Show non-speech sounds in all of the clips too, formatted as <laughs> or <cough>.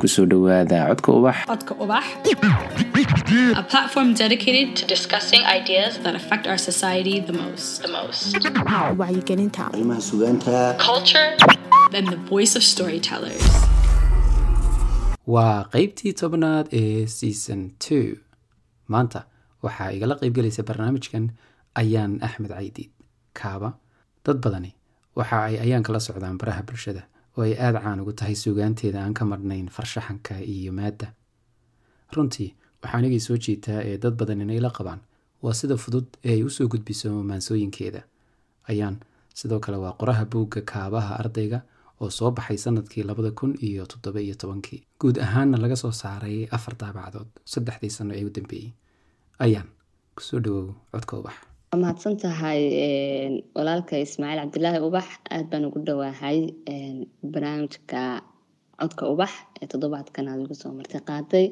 ku soo dhowaada codka ubax. Codka Ubax, a platform dedicated to discussing ideas that affect our society the most. The most. wacyigelinta arrimaha sugaanta Culture, then the voice of storytellers. waa qeybtii tobnaad ee season two. Maanta waxaa igala qeybgelaysa barnaamijkan ayaan axmed caydiid kaaba. Dad badani waxa ay ayaan kala socdaan baraha bulshada oo ay aada caan ugu tahay sugaanteeda aan ka marnayn farshaxanka iyo maadda. Runtii waxaa anigay soo jiitaa ee dad badan inay la qabaan waa sida fudud ee ay u soo gudbiso maansooyinkeeda. Ayaan sidoo kale waa qoraha buugga kaabaha ardayga oo soo baxay sannadkii labada kun iyo toddoba iyo tobankii. Guud ahaanna laga soo saaray afar daabacadood saddexdii sano ee u dambeeyey ayaan ku soo dhawow codka ubax mahadsan tahay walaalka ismaaciil cabdilaahi ubax aada baan ugu dhawaahay barnaamijka codka ubax ee toddobaadkan aad igu soo martay qaaday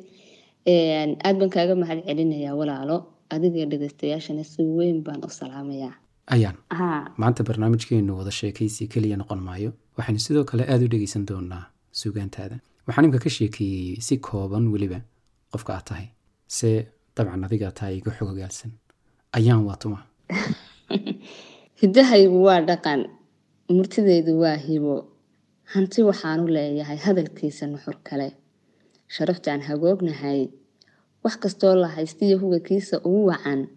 aada baan kaaga mahad celinayaa walaalo adiga dhegeystayaashana si weyn baan u salaamayaa ayaan maanta barnaamijkeenu wada sheekaysi keliya noqon maayo waxaynu sidoo kale aada u dhegeysan doonaa sugaantaada waxaan imka ka sheekeeyey si kooban weliba qofka aad tahay se dabcan adigaa tahay iga xog ogaalsan ayaan waa tuma. <laughs> Hiddahaygu waa dhaqan murtidaydu waa hibo. Hanti waxaanu leeyahay hadalkiisa nuxur kale. Sharaftaan hagoognahay wax kastoo la haystiyo hugakiisa ugu wacan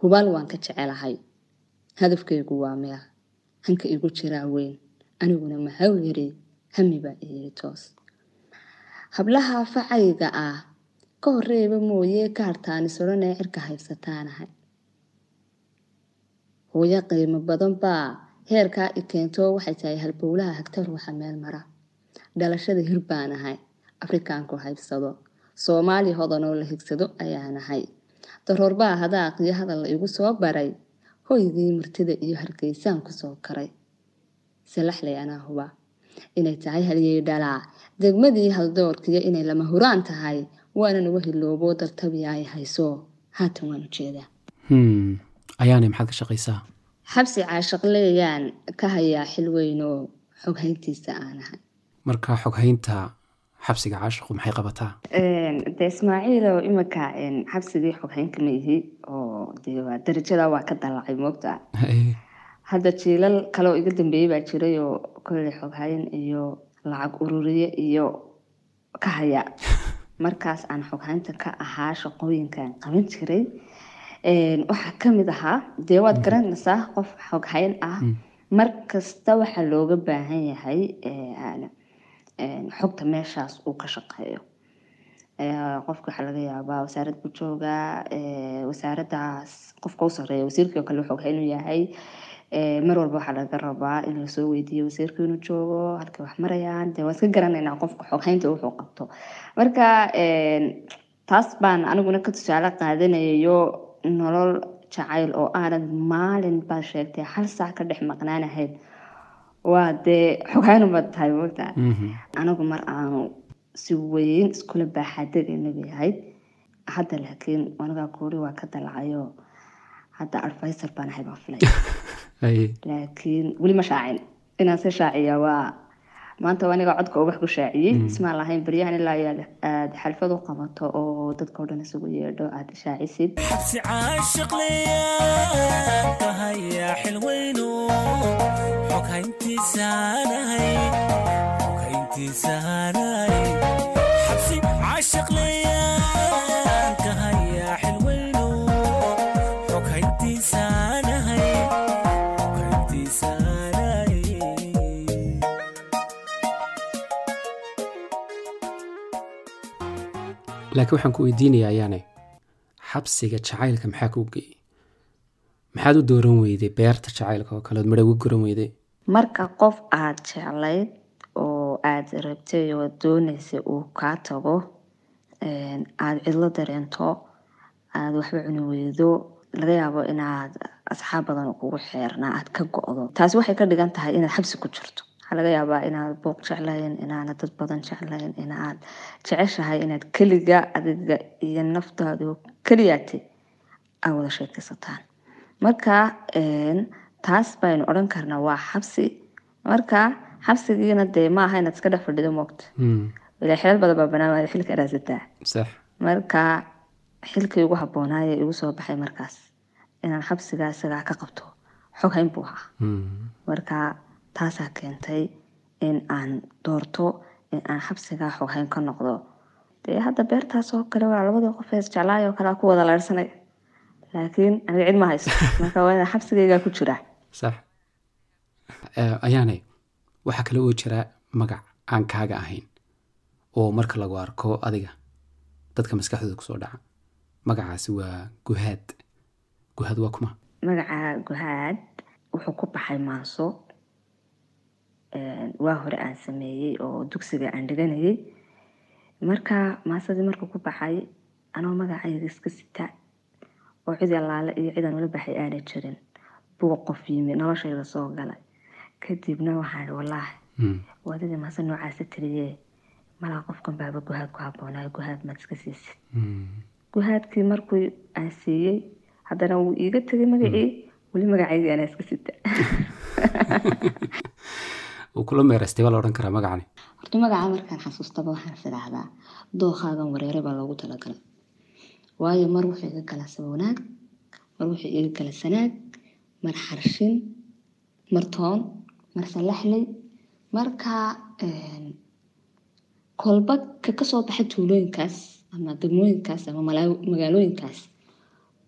hubaal waan ka jecelahay. Hadafkaygu waa meel hanka igu jiraa weyn. Aniguna mahaw yari hami baa iyiri toos. Hablaha facayga ah ka horeeba mooyee ka hartaani soranee cirka haybsataanahay hooyo qiimo badan baa heerkaa i keento waxay tahay halbowlaha hagta ruuxa meel mara. Dhalashada hir baan ahay afrikaanku haybsado. Soomaali hodanoo la higsado ayaan ahay daroorbaa hadaaqiyo hadal la igu soo baray. Hoygii murtida iyo hargeysaan ku soo karay. Salaxley huba. Inay tahay halyey dhalaa degmadii haldoorkiyo inay lama huraan tahay. Waanan uga hiloobo daltabii ay hayso. Haatan waan u jeedaa hmm. Ayaanay maxaad ka shaqaysaa xabsi caashaqleeyaan ka hayaa xilweynoo xoghayntiisa aan ahay marka xoghaynta xabsiga caashiqu maxay qabataa? De ismaaciilo imika xabsigii xoghaynka ma ihi oo de darajada waa ka dalacay moogta. Hadda jiilal kale oo iga dambeeyey baa jiray oo kolley xoghayn iyo lacag ururiye iyo ka haya. <laughs> Markaas aan xoghaynta ka ahaa shaqooyinkan qaban jiray waxaa ka mid ahaa dee waad garanaysaa qof xoghayn ah. Mar kasta waxaa looga baahan yahay xogta meeshaas uu ka shaqeeyo. Qofka waxaa laga yaabaa wasaarad buu joogaa wasaaradaas qofka u sareeya wasiirkii oo kale xoghayn u yahay. Mar walba waxaa laga rabaa in la soo weydiiyo wasiirku inuu joogo halkay wax marayaan. Dee waa iska garanaynaa qofka xoghaynta wuxuu qabto. Marka taas baan aniguna ka tusaale qaadanayo nolol jacayl oo aanad maalin baad sheegtay hal saac ka dhex maqnaanahayn waa dee xoghaynubad tahay moogtaa anigu mar aanu si weyn iskula baaxaadaganaga ahayd. Hadda laakiin anigaa kuuri waa ka dalacayo. Hadda advisor baan ahay baan filay <laughs> laakiin weli ma shaacin. Inaan se shaaciya waa maanta aniga codka ubax ku shaaciyey ismaan lahayn baryahan ilaa aada xalfad u qabato oo dadka o dhan isugu yeedho aada shaacisid xabsi caashiqleeyaan ka hayaa xilweyno xoghayntiisaanahay xoghayntiisaanahay xabsi caashiqleeyaan laakiin waxaan ku weydiinayaa ayaane xabsiga jacaylka maxaa kuu geeyey maxaad u dooran weyday beerta jacaylka oo kale? Ood ugu goran weyday? Marka qof aada jeclayd oo aada rabtay oo dooneysay uu kaa tago aada cidlo dareento aada waxba cuni weydo laga yaabo inaad asxaab badan kugu xeernaa aada ka go-do. Taasi waxay ka dhigan tahay inaad xabsi ku jirto waxaa laga yaabaa inaad booq jeclayn inaanad dad badan jeclayn inaad jeceshahay inaad keliga adiga iyo naftaadu keliyaati aa wada sheekaysataan. Marka taas baynu odhan karnaa waa xabsi. Marka xabsigiina dee ma aha inaad iska dhex fadhido moogta ilaa xilal badan baa banaan waaya xilka raadsataa marka xilkii ugu habboonaaye igu soo baxay markaas. Inaan xabsigaa isagaa ka qabto. Xog hayn buu ahaa. Mm. marka taasaa keentay in aan doorto in aan xabsigaa xog hayn ka noqdo. Dee hadda beertaas oo kale waa labadii qof ee isjeclaay oo kale ku wada leersanay laakiin aniga cid ma haysto. Marka waa xabsigaygaa ku jira. Sax. Eh, ayaanay waxaa kale oo jira magac aan kaaga ahayn oo marka lagu arko adiga dadka maskaxdooda ku soo dhaca. Magacaasi waa guhaad. Guhaad waa kuma. Magaca guhaad wuxuu ku baxay maanso waa hore aan sameeyey oo dugsiga aan dhiganayay marka maansadii markuu ku baxay anoo magacayga iska sita oo cid allaale iyo cidan ula baxay aanay jirin buu qof yimi noloshayda soo galay. Kadibna waxaan ihi wallaahi Mm. waadadii maanse noocaasa tiriyee. Malaa qofkan baaba guhaad ku habboonaayo guhaad maad iska siisid Mm. guhaadkii markuu aan siiyey haddana wuu iiga tegay magacii weli magacaygii anaa iska sita <laughs> uu kula meeraystay baa la odhan karaa magacani horta magaca markaan xasuustaba waxaan is idhaahdaa dookaagan wareere baa loogu talagalay. Waayo mar wuxuu iga gala sabwanaag mar wuxuu iga gala sanaag mar xarshin mar toon mar salaxley marka een, kolba ka ka soo baxay tuulooyinkaas ama degmooyinkaas ama magaalooyinkaas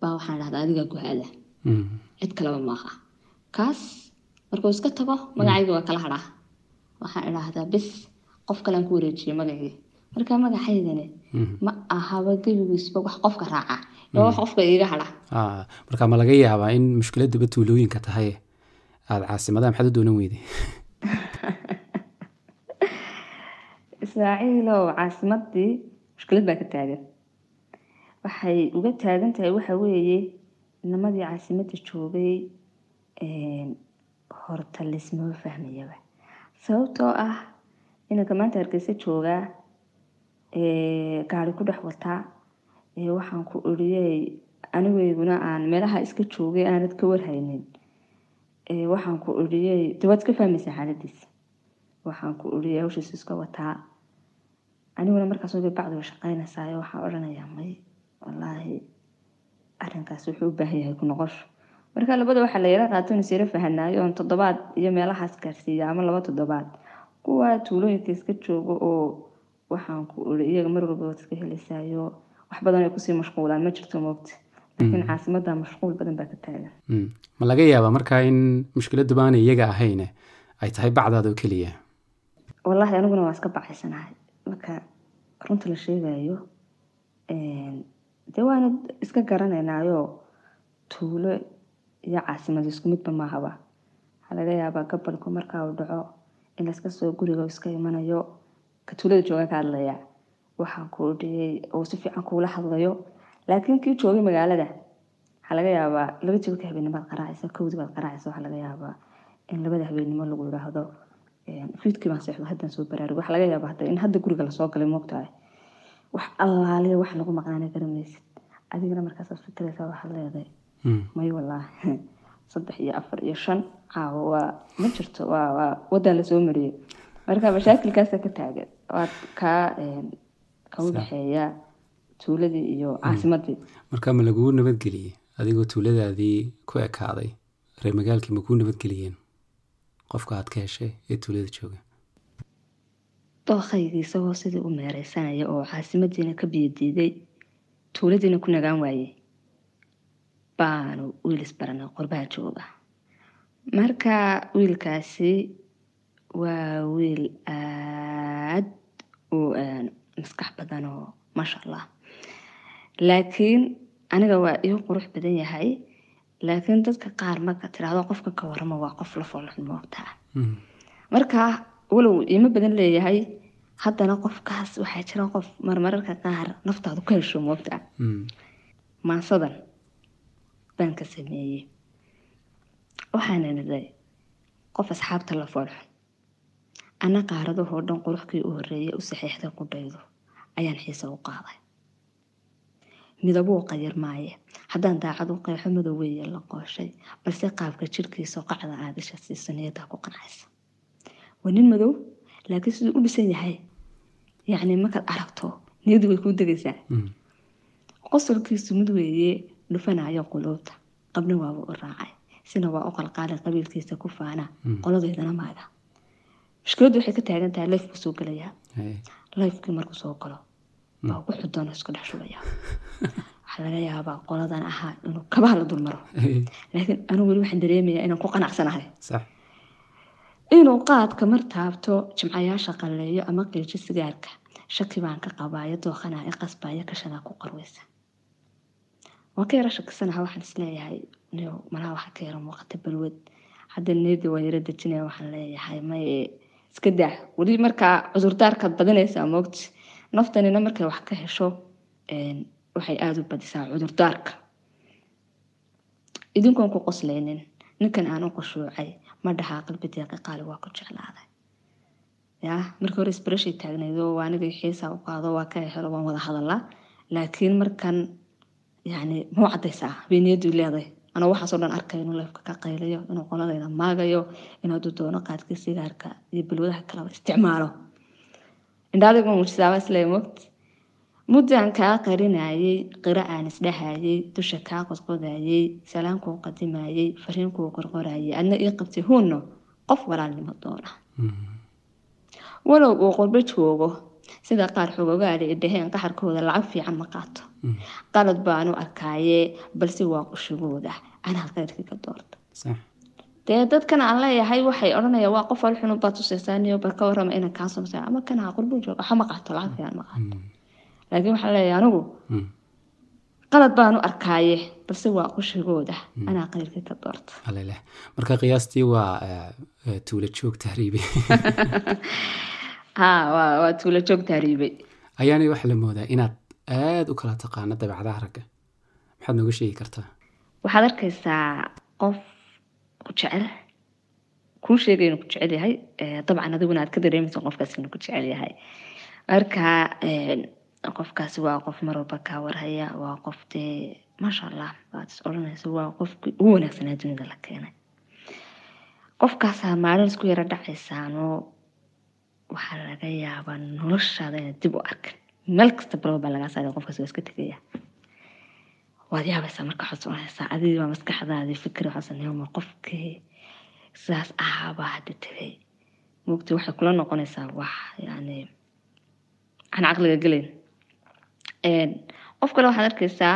baa waxaan dhahdaa adiga guhaada. Mm. cid kaleba maaha. Kaas markuu iska tago magacayga waa kala hadhaa waxaan idhaahdaa bis qof kalean ku wareejiyay magacii marka magacaydani Mhm. ma ahaba gebigiisba wax qofka raaca. Ee wax qofka iiga hadha Ah, marka ma laga yaabaa in mushkiladaba tuulooyinka tahay? Aada caasimadaha maxaad u doonan weyday <laughs> ismaaciilow caasimadii mushkilad baa ka taagan. Waxay uga taagan tahay waxa weeye nimadii caasimadda joogay horta lismaba fahmayaba sababtoo ah inanka maanta hargeysa joogaa gaari ku dhex wataa waxaan ku oriyey anigeyguna aan meelaha iska joogay aanad ka warhaynin. Waxaan ku oriyey de waad iska fahmaysaa xaaladiisa waxaan ku oriyey hawshiisa iska wataa aniguna markaas wada bacdiga shaqaynaysayo waxaan odhanayaa may wallaahi arrinkaas wuxuu u baahan yahay ku noqosho marka labada waxaa la yara qaato in isyara fahanaayo oon toddobaad iyo meelahaas gaarsiiya ama laba toddobaad kuwa tuulooyinka iska joogo oo waxaan ku uri iyaga mar walba waad iska helaysayo wax badan ay ku sii mashquulaan ma jirto moogta laakiin caasimadda mashquul badan baa ka taagan. Mm. ma laga yaabaa markaa in mushkiladuba aanay iyaga ahayn ay tahay bacdaada oo keliya? Wallaahi aniguna waa iska bacaysanahay marka runta la sheegayo dee waana iska garanaynaayoo tuulo iyo caasimad isku midba maahaba waxaa laga yaabaa gabalku markaa uu dhaco in layska soo guriga iska imanayo ka jooga ka hadlaya waxaan ku dhiyey oo si fiican kuula hadlayo. Laakiin kii joogay magaalada waxaa laga yaabaa laba jibka habeenimo baad qaraacaysa kowdii baad qaraacaysa waxaa laga yaabaa in labada habeenimo lagu yidhaahdo fiidkii baan seexdo haddaan soo baraarugo waxaa laga yaabaa hadda in hadda guriga la soo galay moogtahay wax allaaliya wax lagu maqnaana garamaysid adigana markaasaad fikiraysaa waxaad leedahay. May wallaahi <laughs> saddex iyo afar iyo shan. Caawo waa ma jirto waa waa wadan la soo mariyey. Marka mashaakilkaasa ka taagan waad kaa een, ka udhexeeya tuuladii iyo caasimadii. Marka ma laguu nabadgeliyey adigoo tuuladaadii ku ekaaday reer magaalkii ma kuu nabadgeliyeen? Qofka aad ka heshay ee tuulada jooga. Dookhayga isagoo sidii u meereysanaya oo caasimadiina ka biyadiiday tuuladiina ku nagaan waayey baanu wiilis baranay qurbaha jooga. Marka wiilkaasi waa wiil aad u maskax badan oo maasha allah laakiin aniga waa ii qurux badan yahay laakiin dadka qaar marka tiraahdo qofka ka waramo waa qof la foolxun moogtaa Mm. marka walow iimo badan leeyahay haddana qofkaas waxaa jira qof marmararka qaar naftaadu ka hesho moogtaa Mm. maansadan baan ka sameeyey. Waxaana niday qof asxaabta la foolxun anna qaaradahoo dhan quruxkii u horreeyay u saxiixda ku dhaydo ayaan xiise u qaaday. Midabuu qayar maaye. Haddaan daacad u qeexo madow weeye la qooshay balse qaabka jirhkiisa qacda aadisha siiso niyadaa ku qancaysa waa nin madow laakiin siduu u dhisan yahay. Yacni markaad aragto niyadu way kuu degaysaa. Mm. qosolkiisu mid weeye dhufanayo quluubta qabna waaba u raacay. Sina waa u qalqaalay qabiilkiisa ku faana. Qoladeedana maaga mushkiladdu waxay ka taagan tahay lifku soo gelayaa Haye. lifekii markuu soo galo baa wuxuu doona isku dhex shubaya. <laughs> Waxaa laga yaabaa qoladan ahaa inuu kabaha la dulmaro. Laakiin anigu weli waxaan dareemayaa inaan ku qanacsanahay. Inuu qaadka mar taabto jimcayaasha qalleeyo ama qiijo sigaarka shaki baan ka qabaayo dooqanaa i qasbaayo ku qarweysa waan ka yara waxaan is leeyahay niyow malaha waxaa ka yara muuqata balwad hadda niyadii waa yara dejinaya waxaan leeyahay maye iska daa weli markaa cudurdaarkaad badinaysaa moogti naftanina markay wax ka hesho waxay aada u badisaa cudurdaarka idinkoon ku qoslaynin ninkan aan u qushuucay ma dhahaa qalbi deeqi qaali waa ku jeclaaday yaa markii hore isbarashay taagnayd oo waa anigay xiisaa u qaado waa ka helo waan wada hadalaa laakiin markan yani muu cadaysaa beeniyadu leeday. Anoo waxaasoo dhan arkay inuu leefka ka qaylayo inuu qoladayda maagayo in hadduu doono qaadkii sigaarka iyo balwadaha kaleba isticmaalo. Indhaadigu muujisaaba islee mogt muddaan kaa qarinayay qiro aan isdhahayay dusha kaa qodqodayay salaankuu qadimayay fariinkuu qorqorayay adna ii qabtay huunno qof walaalnimo doona walow uu qurbo joogo sida qaar xogogaale i dhaheen qaxarkooda lacag fiican ma qaato qalad baanu arkaaye balse waa qushigooda. Anaa qayrkii ka doorta dee dadkan aan leeyahay waxay odhanayaan waa qof alxunu baad tusaysaaniyo bal ka warrama inaan kaa samsa ama kana qurbo jooga. Waxa ma qaato lacag fiican ma qaato. Laakiin waxaan leeyahay anigu Mm. qalad baanu arkaaye balse waa qushigooda. Anaa qayrkii ka doorta marka qiyaastii waa eh, eh, tuulo joog tahriibi. <laughs> Ha waa tuulo joog taariibay ayaanay waxaa la moodaa inaad aada u kala taqaano dabeecadaha ragga. Maxaad nooga sheegi kartaa. Waxaad arkaysaa qof ku jecel kuu sheegay inuu ku jecel yahay dabcan adiguna aad ka dareemaysa qofkaas inuu ku jecel yahay. Marka qofkaasi waa qof mar walba kaa warhaya waa qof dee maasha allah waad is odhanaysa waa qofkii ugu wanaagsanaa dunida la keenay. Qofkaasaa maalin isku yaro dhacaysaanoo waxaa laga yaabaa noloshaada inaad dib u arkin meel kasta balba baa lagaa saaray qofkaas waa iska tegaya waad yaabaysaa marka waxaad soconaysaa adigii baa maskaxdaadii fikri waxaad saneeyma qofkii sidaas ahaabaa hadda tegay mugti waxay kula noqonaysaa wax yani aan caqliga gelayn qof kale waxaad arkaysaa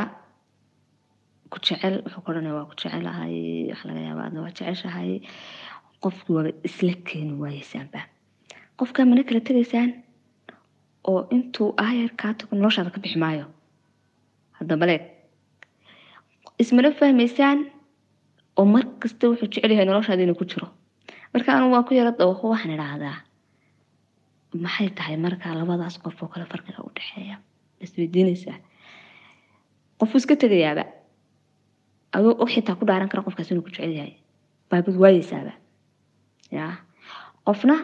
ku jecel wuxuu odhanaya waa ku jecelahay waxa laga yaabaa adna waa jeceshahay qofkii waaba isla keeni waayeysaanba qofkaa mana kala tegaysaan oo intuu aayar kaa tago noloshaada ka bixi maayo haddaba leeg ismana fahmaysaan oo mar kasta wuxuu jecel yahay noloshaada inuu ku jiro marka anu waa ku yara dawaqo waxaan idhaahdaa maxay tahay marka labadaas qof oo kale farqiga u dhexeeya isweydiinaysaa qofuu iska tegayaaba adoo og xitaa ku dhaaran kara qofkaas inuu ku jecel yahay baabad waayeysaaba ya qofna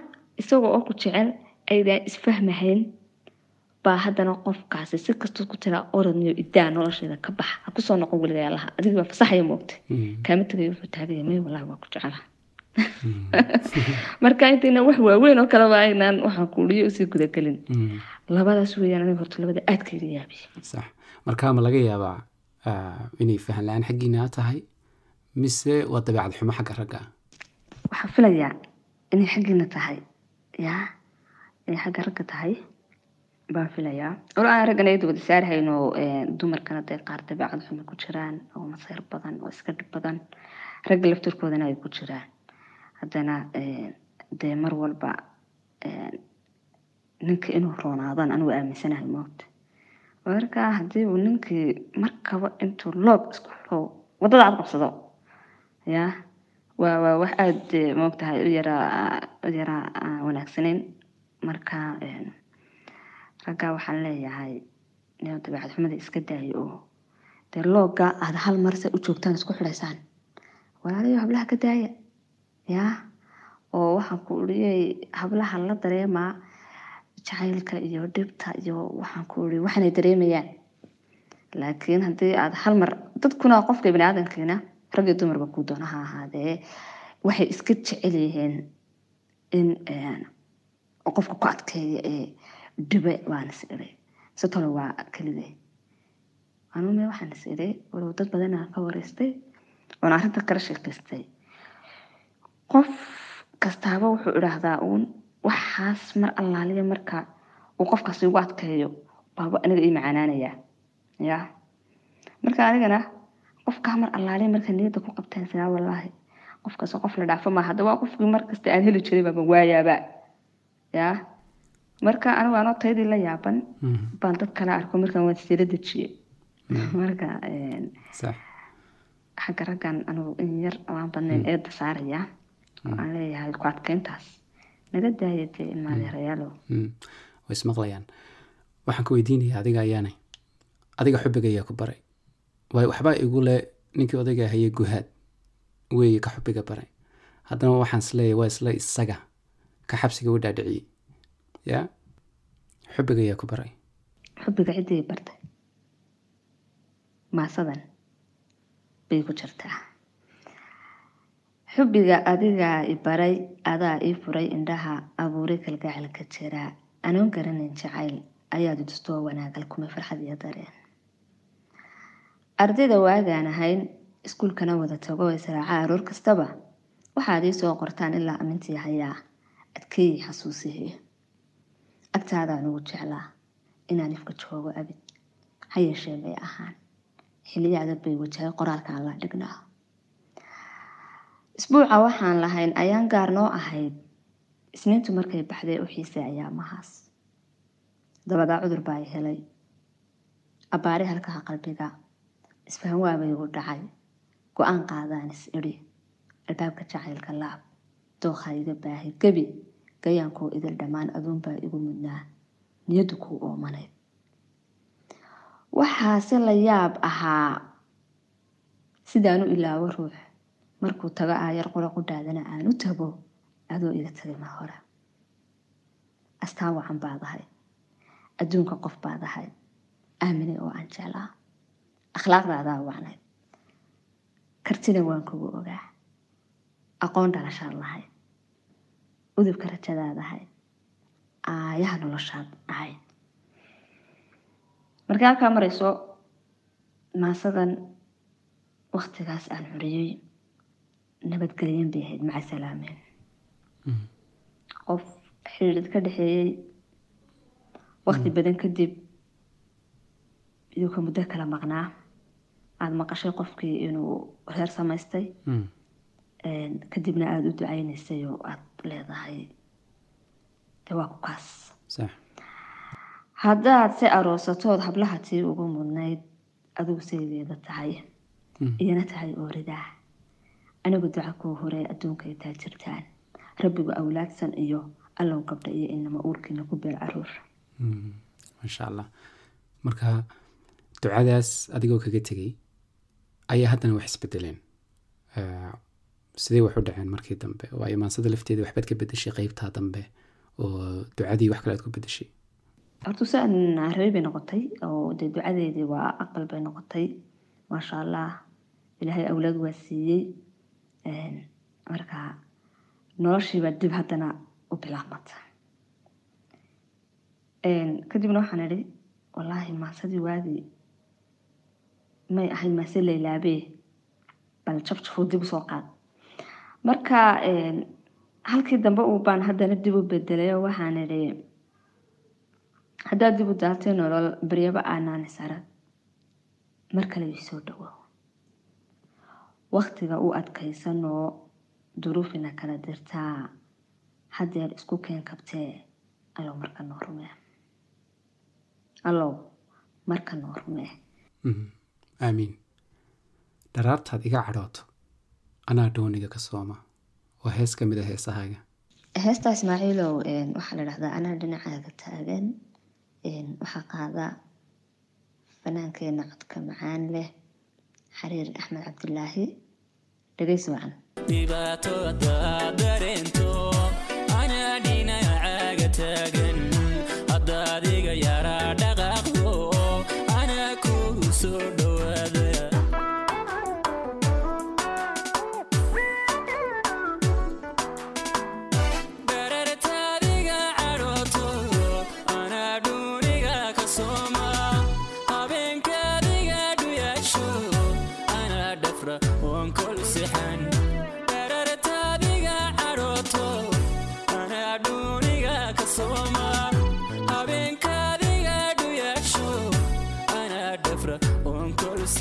isagoo oo ku jecel aydaan isfahmahayn baa haddana qofkaasi si kastoo ku tiraa orodniyo idaa nolosheeda ka bax ha ku soo noqon weliga yaalaha adigii baa fasaxaya moogta Mm. kaama wuxuu taagaya may wallahi waa ku jecelaha <laughs> marka intayna wax waaweyn oo kaleba aynaan waxaan kuuliyo u sii gudagelin. Mm. labadaas weeyaan aniga horta labada aadka iga yaabiya sax. Marka ma laga yaabaa inay fahan la'aan xaggiina tahay mise waa dabeecad xumo xagga ragga? Waxaan filayaa inay xaggiina tahay. Yaa inay xagga ragga tahay baan filayaa olo aan raggana iyada wada saarhayno dumarkana dee qaar dabeecad xumo ku jiraan oo masayr badan oo iska dhib badan. Ragga laftirkoodana ay ku jiraan. Haddana eh, dee mar walba eh, ninka inuu roonaadan anigu aaminsanahay moogta marka haddii uu ninkii markaba intuu loog isku xiro waddada aad qabsado yaa waa wax aada moogtahay u yaraa aan wanaagsanayn marka een, raggaa waxaan leeyahay nin dabeecad xumada iska daayo oo dee looga aad hal mar se u joogtaan isku xidhaysaan? Walaalayo hablaha ka daaya yaa oo waxaan ku uriyey hablaha la dareemaa jacaylka iyo dhibta iyo waxaan ku uri waxaanay dareemayaan. Laakiin haddii aad hal mar dadkuna qofka bani aadamkiina rag dumarba kuu doona ha ahaadee waxay iska jecel yihiin in een, qofka ku adkeeya ee dhibe waan is idhay si talo waa kelide anume waxaan is idhay walow dad badanaa ka wareystay oon arrinta kala sheekaystay qof kastaaba wuxuu idhaahdaa uun waxaas mar allaaliya marka uu qofkaasi ugu adkeeyo baaba aniga ii macaanaanayaa ya marka anigana qofkaa mar allaaliya marka niyadda ku qabteen wallaahi qofkaas qof la dhaafo maaha hadda waa qofkii markasta aan heli jiray baaba waayaaba ya marka anigu anoo taydii la yaaban baan dad kala arko markaan waan sila dejiyey marka een, sax. xagga raggan anigu in yar waan badnayn eedda saaraya oo aan leeyahay ku adkeyntaas naga daaya dee way ismaqlayaan waxaan ku weydiinaya adiga ayaanay. Adiga xubbiga ayaa ku baray. Waay waxbaa igu le ninkii odayga hayay guhaad. Weeye ka xubbiga baray. Haddana waxaan is leeyahay waa isla isaga. Ka xabsiga u dhaadhiciyey ya xubbiga ayaa ku baray xubbiga ciddii bartay maasadan bay ku jirtaa xubbiga adigaa i baray adaa ii furay indhaha abuuray kalgacalka jira anoon garanayn jacayl ayaad idustoo wanaagal kumay farxad iyo dareen ardayda waagaan ahayn iskuulkana wada tago israaca aroor kastaba waxaad ii soo qortaan ilaa amintii hayaa adkeeyey xasuusihii agtaadaan ugu jeclaa inaan ifka joogo abid ha yeeshee bay ahaan xiliyo adag bay wajahay qoraalkaan la dhignaa isbuuca waxaan lahayn ayaan gaar noo ahayd isniintu markay baxday u xiisay ayaamahaas dabadaa cudur baa helay abbaari halkaha qalbiga isfahan waabay igu dhacay go'aan qaadaan is idhi albaabka jacaylka laab dookha iga baahi gebi gayaankoo idil dhammaan aduunbaa igu mudnaa niyaddu kuu oomanayd waxaase la yaab ahaa sidaanu ilaawo ruux markuu tago aayar qura qudhaadana aan u tago adoo iga tagay mar hore astaan wacan baad ahay adduunka qof baad ahay aamine oo aan jeclaa akhlaaqdaadaa wacnayd kartina waan kugu ogaa aqoon dhalashaad lahayd udubka rajadaad ahayd aayaha noloshaad ahayd markii halkaa marayso maasadan waktigaas aan xuriyey nabadgelyan bay ahayd maca salaameen qof xidhiidh ka dhexeeyey wakti badan kadib iduuka muddo kala maqnaa aada maqashay qofkii inuu reer samaystay kadibna aada u ducaynaysay oo aada leedahay de waa ku kaas sax haddaad se aroosatood hablaha tii ugu mudnayd adigu saygeeda tahay Mm. iyana tahay ooridaa anigu duca kuu horey adduunka intaa jirtaan rabbigu awlaadsan iyo. Allow gabdha iyo inama uurkiina ku beer carruur Mm. maasha allah marka ducadaas adigoo kaga tegay ayaa haddana wax isbedeleen. Eh, sidee wax u dhaceen markii dambe? Waayo maansada lafteeda waxbaad ka bedeshay qeybtaa dambe oo ducadii wax kale aad ku bedeshay horta saan rabay bay noqotay oo dee ducadeedii waa aqbal bay noqotay. Maasha allah ilaahay awlaad waa siiyey. Marka noloshiibaa dib haddana u bilaabmata. Kadibna waxaan idhi wallaahi maasadii waagii may ahayd maase laylaabee bal jabjafuu dib u soo qaad marka een, halkii dambe uu baan haddana dib u bedelay oo waxaan idhi haddaad dib u daartay nolol baryaba aanaan isarag mar kale isoo dhawow waktiga u adkaysanoo duruufina kala dirtaa haddeer isku keen kabtee allow marka noo rumee. Allow marka noo rumee. Mhm. aamiin dharaartaad iga cadhooto anaa dooniga ka sooma waa hees ka mid a heesahaaga heesta ismaaciilow een, waxaa la dhahdaa anaa dhinacaaga taagan een, waxaa qaada fanaankeenna codka macaan leh xariir axmed cabdilaahi dhegeysi wacan dareento anaa dhinacaaga taagan haddaad iga yaraa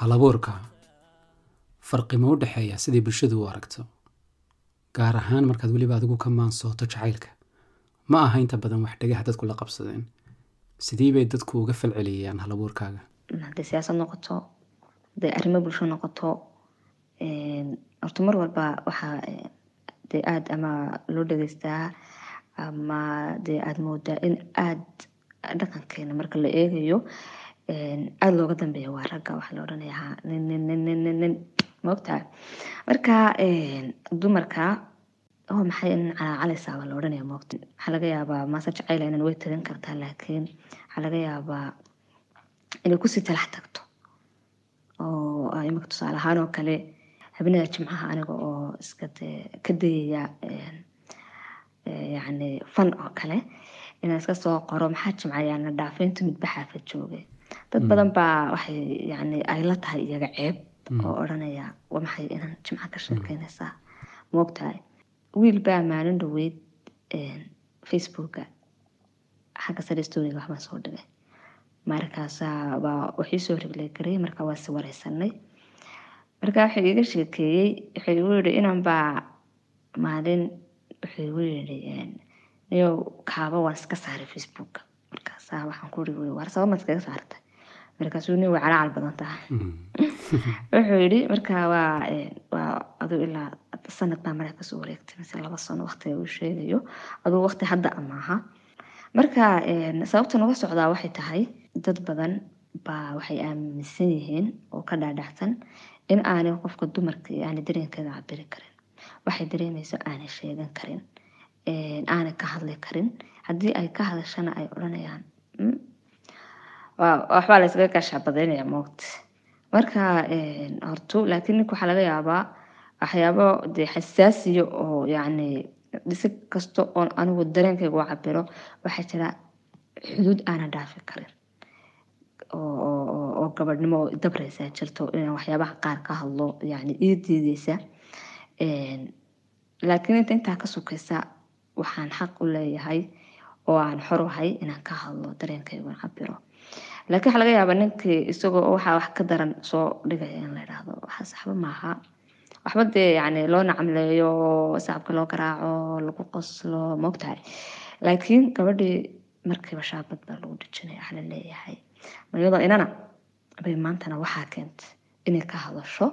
halabuurka. Farqi ma u dhexeeya sidai bulshadu u aragto gaar ahaan markaad weliba adigu ka maansooto jacaylka. Ma aha inta badan wax dhagaha dadku la qabsadeen. Sidii bay dadku uga falceliyaan halabuurkaaga. Hadday siyaasad noqoto hadday arrimo bulsho noqoto horta mar walba waxaa dee aada ama loo dhageystaa ama dee aada moodaa in aada dhaqankeena marka la eegayo aada looga dambeeya waa ragga waxaa la odhanaya nin nin maogtaha marka dumarka oo maxay nin calaacalaysaa baa la odhanaya moogta waxaa laga yaabaa maase jacayla inan way tagan kartaa laakiin waxaa laga yaabaa inay ku sii talax tagto oo imika tusaale ahaan oo kale habeenada jimcaha aniga oo iska ka dayaya yacni fan oo kale inaan iska soo qoro maxaa jimcayaana dhaafayntu midba xaafad joogay dad badan baa waxay yani ay la tahay iyaga ceeb oo odhanaya waa maxay inaan jimca ka sheekeynaysaa moogtahay wiil baa maalin dhaweyd facebooka. Xagga sare storiga waxbaan soo dhigay. Markaasaa baa waxii soo riglay markaa waa si wareysanay. Markaa wuxuu iiga sheekeeyey wuxuu igu yihi inan baa maalin wuxuu igu yihi niyow kaaba waan iska saaray facebooka. Markaasaa waxaan ku iri waar sabab maad iskaga saartay markaasuu nin way calaacal badan tahay. <laughs> Wuxuu yidhi markaa waa waa aduu ilaa sanad baa mara ka soo wareegtay mise laba sano waqtiga uu sheegayo. Aduu waqti hadda amaaha marka sababta noga socdaa waxay tahay dad badan baa waxay aaminsan yihiin oo ka dhaadhacsan in aanay qofka dumarka aanay dareenkeeda cabiri karin. Waxay dareemayso aanay sheegan karin aanay ka hadli karin. Haddii ay ka hadashana ay odhanayaan waxbaa laysaga gaashaabadaynaya moogta marka horto laakiin ninka waxaa laga yaabaa waxyaabo dee xasaasiya oo yacni si kasta oon anigu dareenkayga u cabiro waxaa jira xuduud aanan dhaafi karin. Oo gabadhnimo oo dabreysaa jirto inaan waxyaabaha qaar ka hadlo yani ii diideysa laakiin inta intaa ka sokeysa waxaan xaq u leeyahay oo aan xorohay inaan ka hadlo dareenkayga cabiro laakiin waxaa laga yaabaa ninkii isagoo waxaa wax ka daran soo dhigaya in la idhaahdo waxaas waxba maaha. Waxba dee yani loo nacamleeyo sacabka loo garaaco lagu qoslo moogtahay laakiin gabadhii markiiba shaabad baa lagu dhijinaya waxa la leeyahay iyadoo inana bay maantana waxaa keentay inay ka hadasho.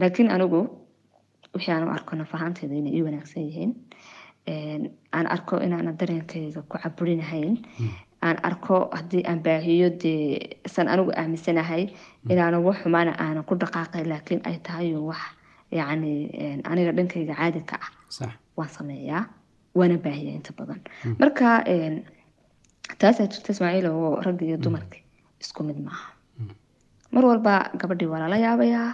Laakiin anigu wixii aan u arko naf ahaanteeda inay ii wanaagsan yihiin aan arko inaana dareenkayga ku caburinahayn aan arko haddii aan baahiyo dee san anigu aaminsanahay inaana wax xumaana aanan ku dhaqaaqay laakiin ay tahay wax yacni aniga dhankayga caadi ka ah waan sameeyaa waana baahiya inta badan. Marka taasaa jirta ismaaciil oo ragga iyo dumarka isku mid maaha mar walba gabadhii waa lala yaabayaa.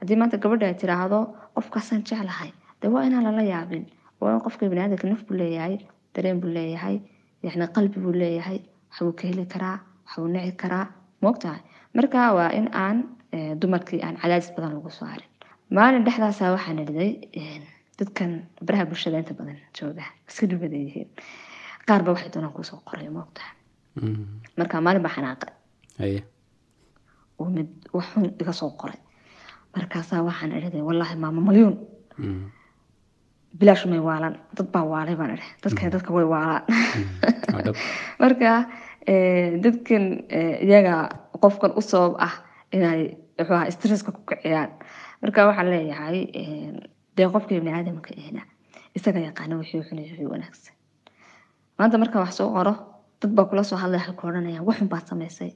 Haddii maanta gabadhi ay tiraahdo qofkaasaan jeclahay dee waa inaan lala yaabin. Waa in qofka biniaadamka naf buu leeyahay dareen buu leeyahay yani qalbi buu leeyahay waxbuu ka heli karaa waxbuu nici karaa. Moogtahay marka waa in aan dumarkii aan cadaadis badan lagu soo harin. Maalin dhexdaasa waxaan idhiday dadkan baraha bulshada inta badan jooga iska dhibada yihiin. Qaarba waxay doonaan kuusoo qoray moogtahay marka maalin baa xanaaqay. Mid waxun iga soo qoray. Markaasaa waxaan idhiday wallaahi maama malyuun bilaash may waalan dad baa waalay baan idhi dadkan dadka way waalaan marka dadkan iyaga qofkan u sabab ah inay wuxuu ahaa stresska ku kiciyaan marka waxaan leeyahay dee qofka ibni aadamka ehna isaga yaqaana wixii xun iyo wixii wanaagsan maanta markaan wax soo qoro dad baa kula soo hadlaya waxay ku odhanayaan waxun baad samaysay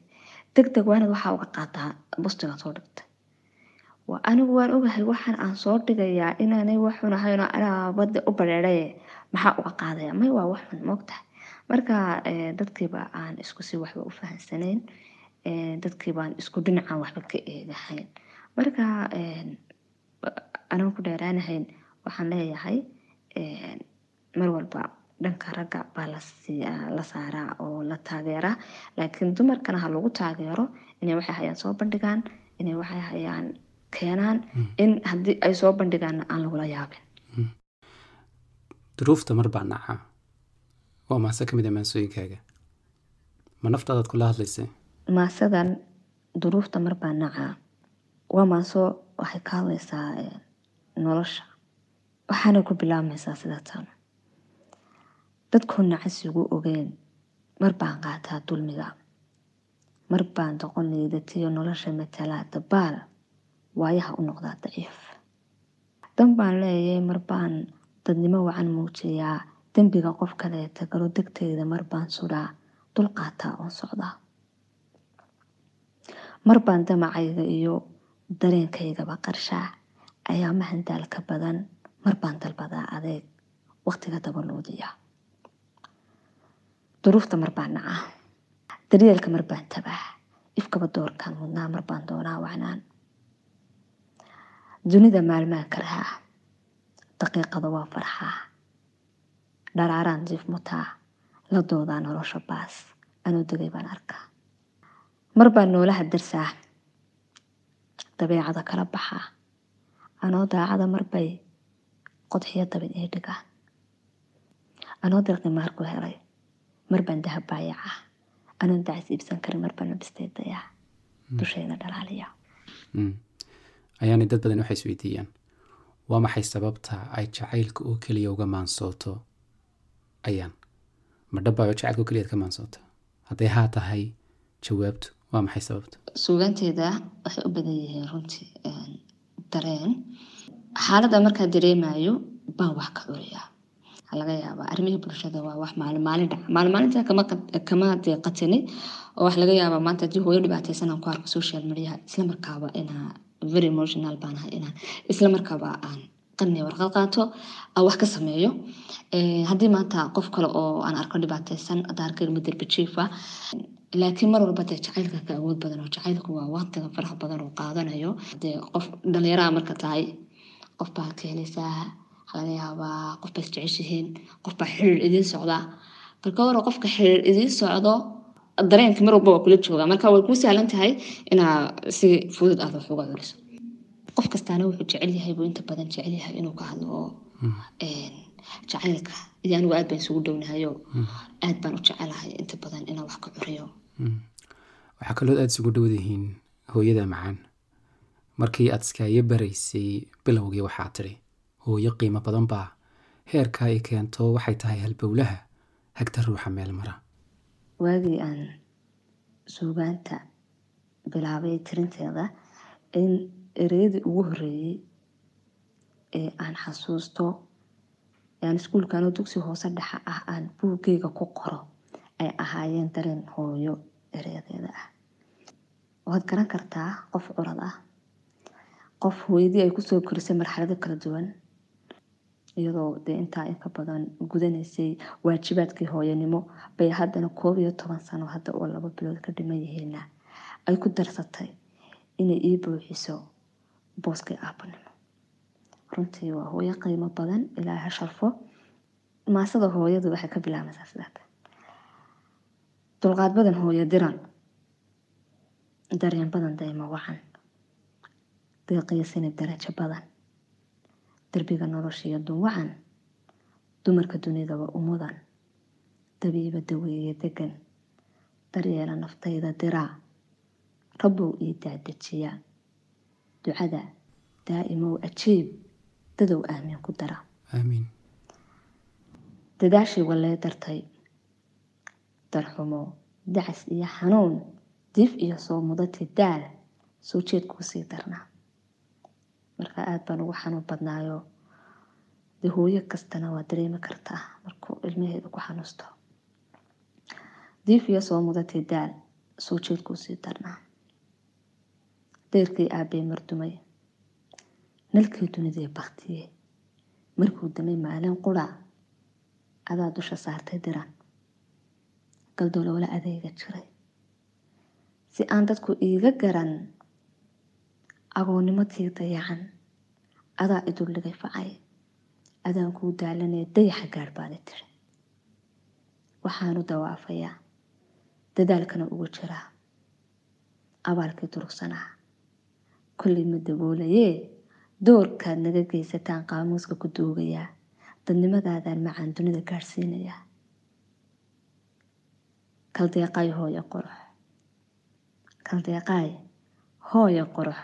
deg deg waa inaad waxaa uga qaataa bustiga soo dhigtay anigu waan ogahay waxaan aan soo dhigayaa inaanay ahayn oo anaa badda u bareeraye. Maxaa uga qaadaya? May waa waxun moogtahay marka eh, dadkiiba aan isku si waxba u fahansaneyn eh, dadkiibaan isku dhinacaan waxba ka eegahayn. Marka eh, anaan ku dheeraanahayn waxaan leeyahay mar walba dhanka ragga baa la siiyaa- la saaraa oo la taageeraa. Laakiin dumarkana ha lagu taageero inay waxay hayaan soo bandhigaan inay waxay hayaan keenaan in haddii ay soo bandhigaanna aan lagula yaabin. Duruufta mar baa nacaa waa maase ka mid a maansooyinkaaga. Ma naftaadaad kula hadlaysay maasadan duruufta marbaa nacaa waa maaso waxay ka hadlaysaa eh, nolosha. Waxaana ku bilaabmaysaa sida tan dadkoo nacasigu ogeen mar baan qaataa dulmiga. Mar baan doqon liidatiyo nolosha matalaa dabaal waayaha u noqdaa daciif? Dan baan leeyay mar baan dadnimo wacan muujiyaa dembiga qof kaleeta galo degteyda mar baan sudhaa dul qaataa oon socdaa mar baan damacayga iyo dareenkaygaba qarshaa. Ayaa mahandaalka badan. Mar baan dalbadaa adeeg. Waqtiga dabaloodiya duruufta mar baan nacaa. Daryeelka mar baan tabaa. Ifkaba doorkaan mudnaa mar baan doonaa wacnaan dunida maalmaan karahaa daqiiqada waa farxaa dharaaraan jiif mutaa la doodaa nolosha baas. Anuu degay baan arkaa mar baan noolaha darsaa. Dabeecada kala baxaa anoo daacada marbay qodxiyo dabin ii dhigaan anoo dalqi maarku helay. Mar baan dahab baayacaa anoon dacis iibsan karin mar baan labistay dayaa dushayda dhalaaliya Mm. Ayaanay dad badan waxay isweydiiyaan waa maxay sababta ay jacaylka oo keliya uga maansooto? Ayaan. Ma dhabbaayo jacaylka oo keliyaad ka maansooto? Hadday haa tahay jawaabtu waa maxay sababta? Suugaanteeda waxay u badan yihiin runtii een, dareen. Xaaladda markaa dareemayo baan wax ka curiyaa. Waxaa laga yaabaa arrimihii bulshada waa wax maalin maalin dhaca maalin maalinta kama qat- kama dee qatini oo wax laga yaabaa maanta haddii hooyo dhibaataysan aan ku arko social media isla inaa very emotional baan ahay inaan isla markaaba aan qani warqad wax ka sameeyo. Eh, haddii maanta qof kale oo aan arko dhibaataysan hadda arka ilmo derbi jiifa laakiin mar walba dee jacaylka ka awood badan oo jacaylku waa waqtiga faraha badan oo qaadanayo. Dee qof dhalinyaraha marka tahay qof baa ka helaysaa waxaa laga yaabaa qof baa isjeceshihiin qof baa xiriir idiin socdaa marka hore qofka xiriir idiin socdo dareenka mar walba waa kula joogaa marka way kuu sahlan tahay inaa si fudud aad wax uga celiso qof kastaana wuxuu jecel yahay buu inta badan jecel yahay inuu ka hadlo oo jacaylka iyo anigu aad baan isugu dhownahayo aad baan u jecelahay inta badan inaan wax ka curiyo waxaa kaloo aada isugu dhowdihiin hooyada macaan markii aad iskaayo baraysay bilowgii waxaa tidhi hooyo qiimo badan baa heerka ay keento waxay tahay halbowlaha hagta ruuxa meel mara waagii aan suugaanta bilaabay tirinteeda in ereyadii ugu horeeyey ee aan xasuusto aan iskuulkanoo dugsi hoose dhexe ah aan buuggeyga ku qoro ay ahaayeen dareen hooyo ereyadeeda ah. Waad garan kartaa qof curad ah qof hooyadii ay ku soo korisay marxalado kala duwan iyadoo dee intaa inka badan gudanaysay waajibaadkii hooyanimo bay haddana koob iyo toban sano hadda oo laba bilood ka dhiman yihiina ay ku darsatay inay ii buuxiso booskii aabanimo runtii waa hooyo qiimo badan ilaahay ha sharfo maasada hooyadu waxay ka bilaabmaysaa sidaata dulqaad badan hooyo diran dareen badan daymo wacan deeqiyo sinib darajo badan derbiga noloshiyo dunwacan dumarka dunidaba umudan dabiiba daweeye degan daryeela naftayda diraa rabbow ii daadejiya ducada daa'imow ajiib dadow aamin ku dara. Aamiin dadaashii wallee dartay darxumo dacas iyo xanuun diif iyo soo mudati daal soo jeed kuu sii darnaa marka aada baan ugu xanuun badnaayo. Dee hooyo kastana waa dareemi kartaa markuu ilmaheedu ku xanuusto. Diif iyo soo mudati daal soo jeed kuu sii darnaa. Deyrkii aabbee mardumay. Nalkii dunidee baktiye markuu damay maalin qura adaa dusha saartay diran galdoolo wala adeega jiray. Si aan dadku iiga garan agoonnimadii dayacan adaa idulligay facay adaan kuu daalanee dayaxa gaadh baadi tiri waxaanu dawaafayaa. Dadaalkana ugu jiraa abaalkii durugsanaa. Kollay ma daboolayee doorkaad naga geysataan qaamuuska ku duugayaa. Dadnimadaadaan macaan dunida gaadhsiinayaa kaldeeqaay hooya qurux. Kaldeeqaay hooya qurux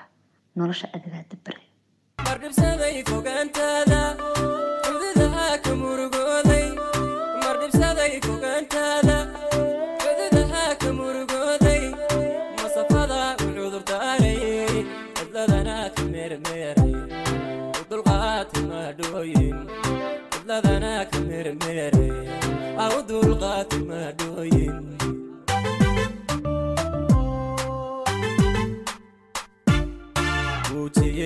nolosha adigaa dabare mardhibsaday fogaantaada xududaha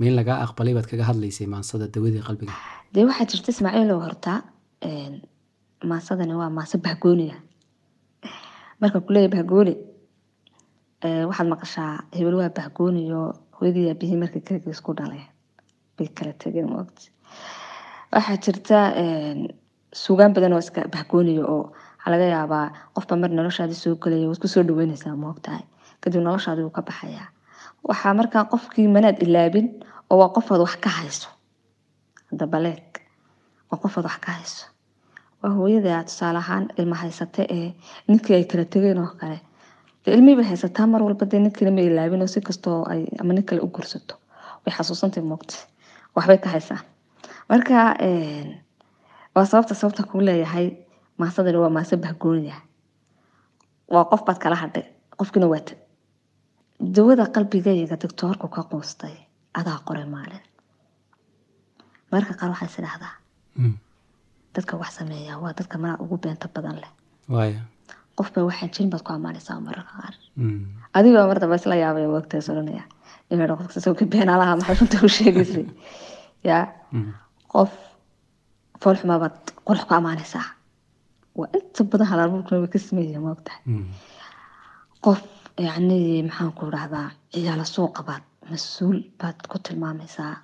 in lagaa aqbalay baad kaga hadlaysay maansada dawadii qalbiga dee waxaa jirta ismaaciilow horta maasadani waa maase bahgooniya marka kuleeya bahgooni waxaad maqashaa hebel waa bahgooniyo hooyadii aabihii markay kaliga isku dhaleen bay kala tageen moogta waxaa jirta suugaan badan oo iska bahgooniya oo waxaa laga yaabaa qofba mar noloshaadii soo gelaya waad ku soo dhaweynaysaa moogtahay kadib noloshaadii wuu ka baxayaa waxaa markaa qofkii manaad ilaabin oo waa qofaad wax ka hayso. Dabaleeg waa qofaad wax ka hayso. Waa hooyada tusaale ahaan ilma haysate ee ninkii ay kala tegeen oo kale. Bay haysataa mar walba dee ninkiina ma ilaabin oo si kastoo ama nin kale u gursato. Way xasuusantay moogta waxbay ka haysaa marka waa sababta sababta kuu leeyahay maasadani waa maase bahgooniya waa qof baad kala hadhay qofkiina waa dawada qalbigayga doctoorku ka quustay adaa qoray maalin mararka qaar waxaa is idhahdaa dadka wax sameeya waa dadka malaa ugu beenta badan leh qofba waxaan jirin baad ku ammaanaysaa mararka qaar adigoo mar dambe isla yaabaya wagtaas oranaya inaa qofka sawka beenaalaha maxay runta u sheegaysay yaa qof foolxumaa baad qurux ku ammaanaysaa waa inta badan halaalbuurkuna way ka sameeyaya maogtahay qof yacni maxaan ku dhahdaa ciyaala suuqa baad mas'uul baad ku tilmaamaysaa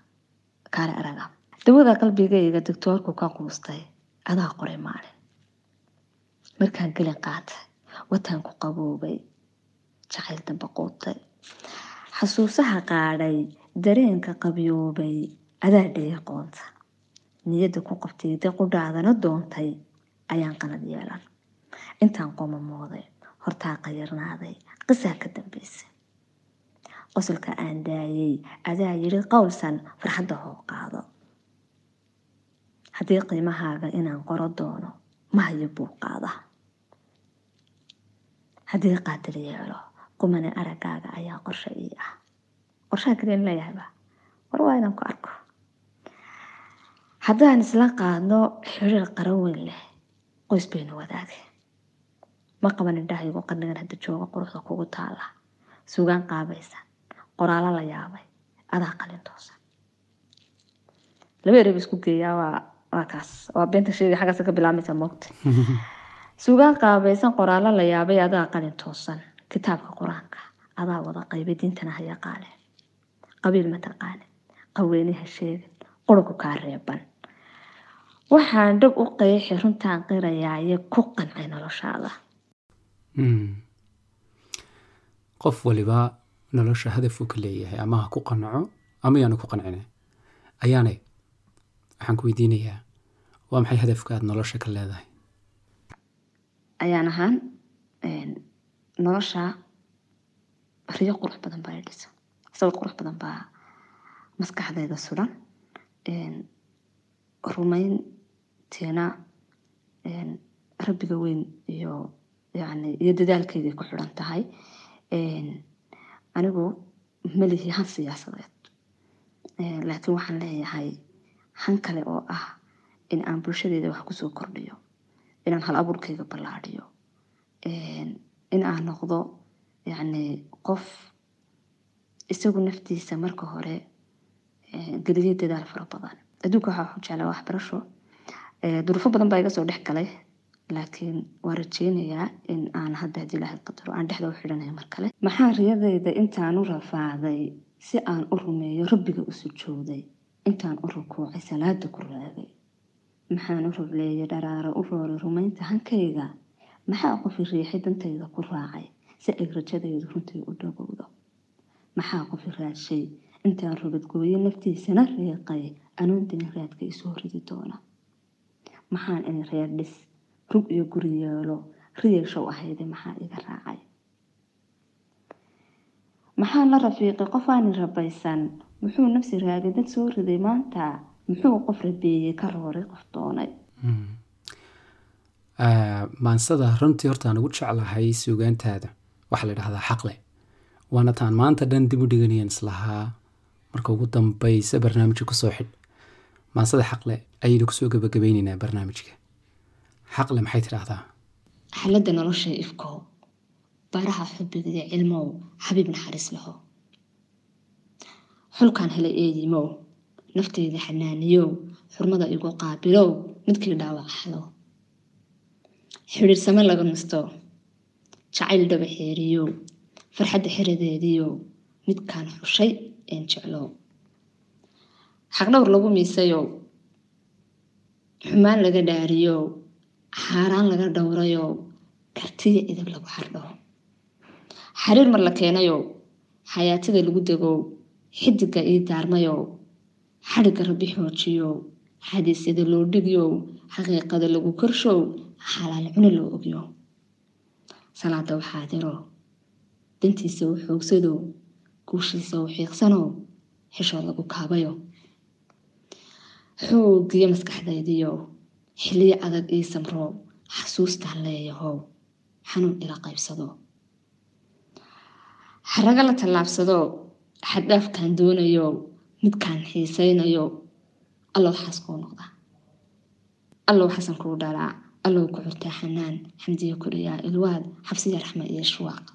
kaale araga. Dawada qalbigayga doctoorku ka quustay adaa qoray maalin. Markaan gelin qaatay wataan ku qaboobay jacayl damba quutay xasuusaha qaadhay dareenka qabyoobay adaa dhaya qoonta niyadda ku qabtay daqudhaadana doontay ayaan qanad yeelan. Intaan qomamooday hortaa qayarnaaday qisaa ka dambaysay qosolka aan daayay adaa yidhi qowlsan farxadda hoo qaado haddii qiimahaaga inaan qoro doono ma hayo buu qaada haddii qaadir yeelo qumane araggaaga ayaa qorshe ii ah qorshaha kaliyan leeyahayba war waa inaan ku arko haddaan isla qaadno xiriir qaran weyn leh qoys baynu wadaagay ma qaban indhahaygu qarnigan hadda jooga quruxda kugu taala sugaan qaabaysan. Qoraalo la yaabay. Adaa qalin toosan. Laba ereb isku geeyaa. Waa waa kaas. Waa beenta sheegay xaggaas ka bilaabmaysa moogta sugaan <laughs> qaabaysan qoraalo la yaabay adaa qalin toosan. Kitaabka qur'aanka. Adaa wada qaybay diintana ha yaqaane qabiil ma taqaane qaweynaha sheegin. Qurgu kaa reeban. Waxaan dhab u qeexi runtaan qirayaaye ku qancay noloshaada. Qof waliba nolosha hadafuu ka leeyahay ama ha ku qanaco ama yaanu ku qancine ayaanay waxaan ku weydiinayaa waa maxay hadafka aad nolosha ka leedahay? Ayaan ahaan nolosha riyo qurux badan baa i dhisa sawir qurux badan baa maskaxdayda sudan rumayntiina rabbiga weyn iyo iyo dadaalkeeday ku xidhan tahay anigu malihi han siyaasadeed laakiin waxaan leeyahay han kale oo ah in aan bulshadeeda wax ku soo kordhiyo inaan hal abuurkayga ballaadhiyo in aan noqdo yani qof isagu naftiisa marka hore geliyay dadaal fara badan adduunka waxaa waxu jeclaa waxbarasho duruufo badan baa iga soo dhex galay laakiin waa rajeynayaa in aan hadda haddii ilaahay qadaro aan dhexda u xidhanaya mar kale maxaa riyadayda intaan u rafaaday si aan u rumeeyo rabbiga u sujooday? Intaan u rukuucay salaada ku raagay maxaan u rubleeyay dharaaro u rooray rumaynta hankayga? Maxaa qofi riixay dantayda ku raacay si ay rajadaydu runtii u dhagowdo maxaa qofi raadshay intaan rubadgooye naftiisana riiqay anoondina raadka isoo ridi doona? Maxaan ini reer rug iyo guri yeelo riyashow ahayde maxaa iga raacay maxaan la rafiiqay qof aani rabaysan muxuu nafsi raagay dad soo riday maanta muxuu qof rabeeyey ka rooray qof doonay maansada runtii hortaan ugu jeclahay suugaantaada waxaa la dhahdaa xaqle waana taan maanta dhan dib u dhiganayan islahaa marka ugu dambaysa barnaamijka ku soo xidh maansada xaqle ayaynu ku soo gabagabayneynaa barnaamijka xaqle maxay tidhaahdaa xaaladda nolosha ifkow baraha xubbigiyo cilmow xabiib naxariis laho xulkaan helay eedimow nafteyda xanaaniyow xurmada igu qaabilow midkii dhaawac halo xidhiirsame laga nasto jacayl dhaba xeeriyow farxadda xeradeediyow midkaan xushay een jeclow xaqdhowr lagu miisayow xumaan laga dhaariyow xaaraan laga dhowrayow kartiya idib lagu xardho. Xariir mar la keenayow xayaatida lagu degow xidiga ii daarmayow xadhigga rabbi xoojiyow xadiisyada loo dhigyow xaqiiqada lagu korshow xalaal cuni loo ogyow salaada waxaa diro dantiisa u xoogsadow guushiisa u xiiqsanow xishood lagu kaabayo. Xoogiyo maskaxdaydiyow xiliyo adag ii samrow xasuustaan leeyahow xanuun ila qaybsado. Xarago la tallaabsado xaddhaafkaan doonayo midkaan xiisaynayo allow xaas kuu noqda. Allow xasan kuu dhalaa allow ku curtaa xanaan xamdiyo koriyaa ilwaad xabsiya raxma iyo shuwaaq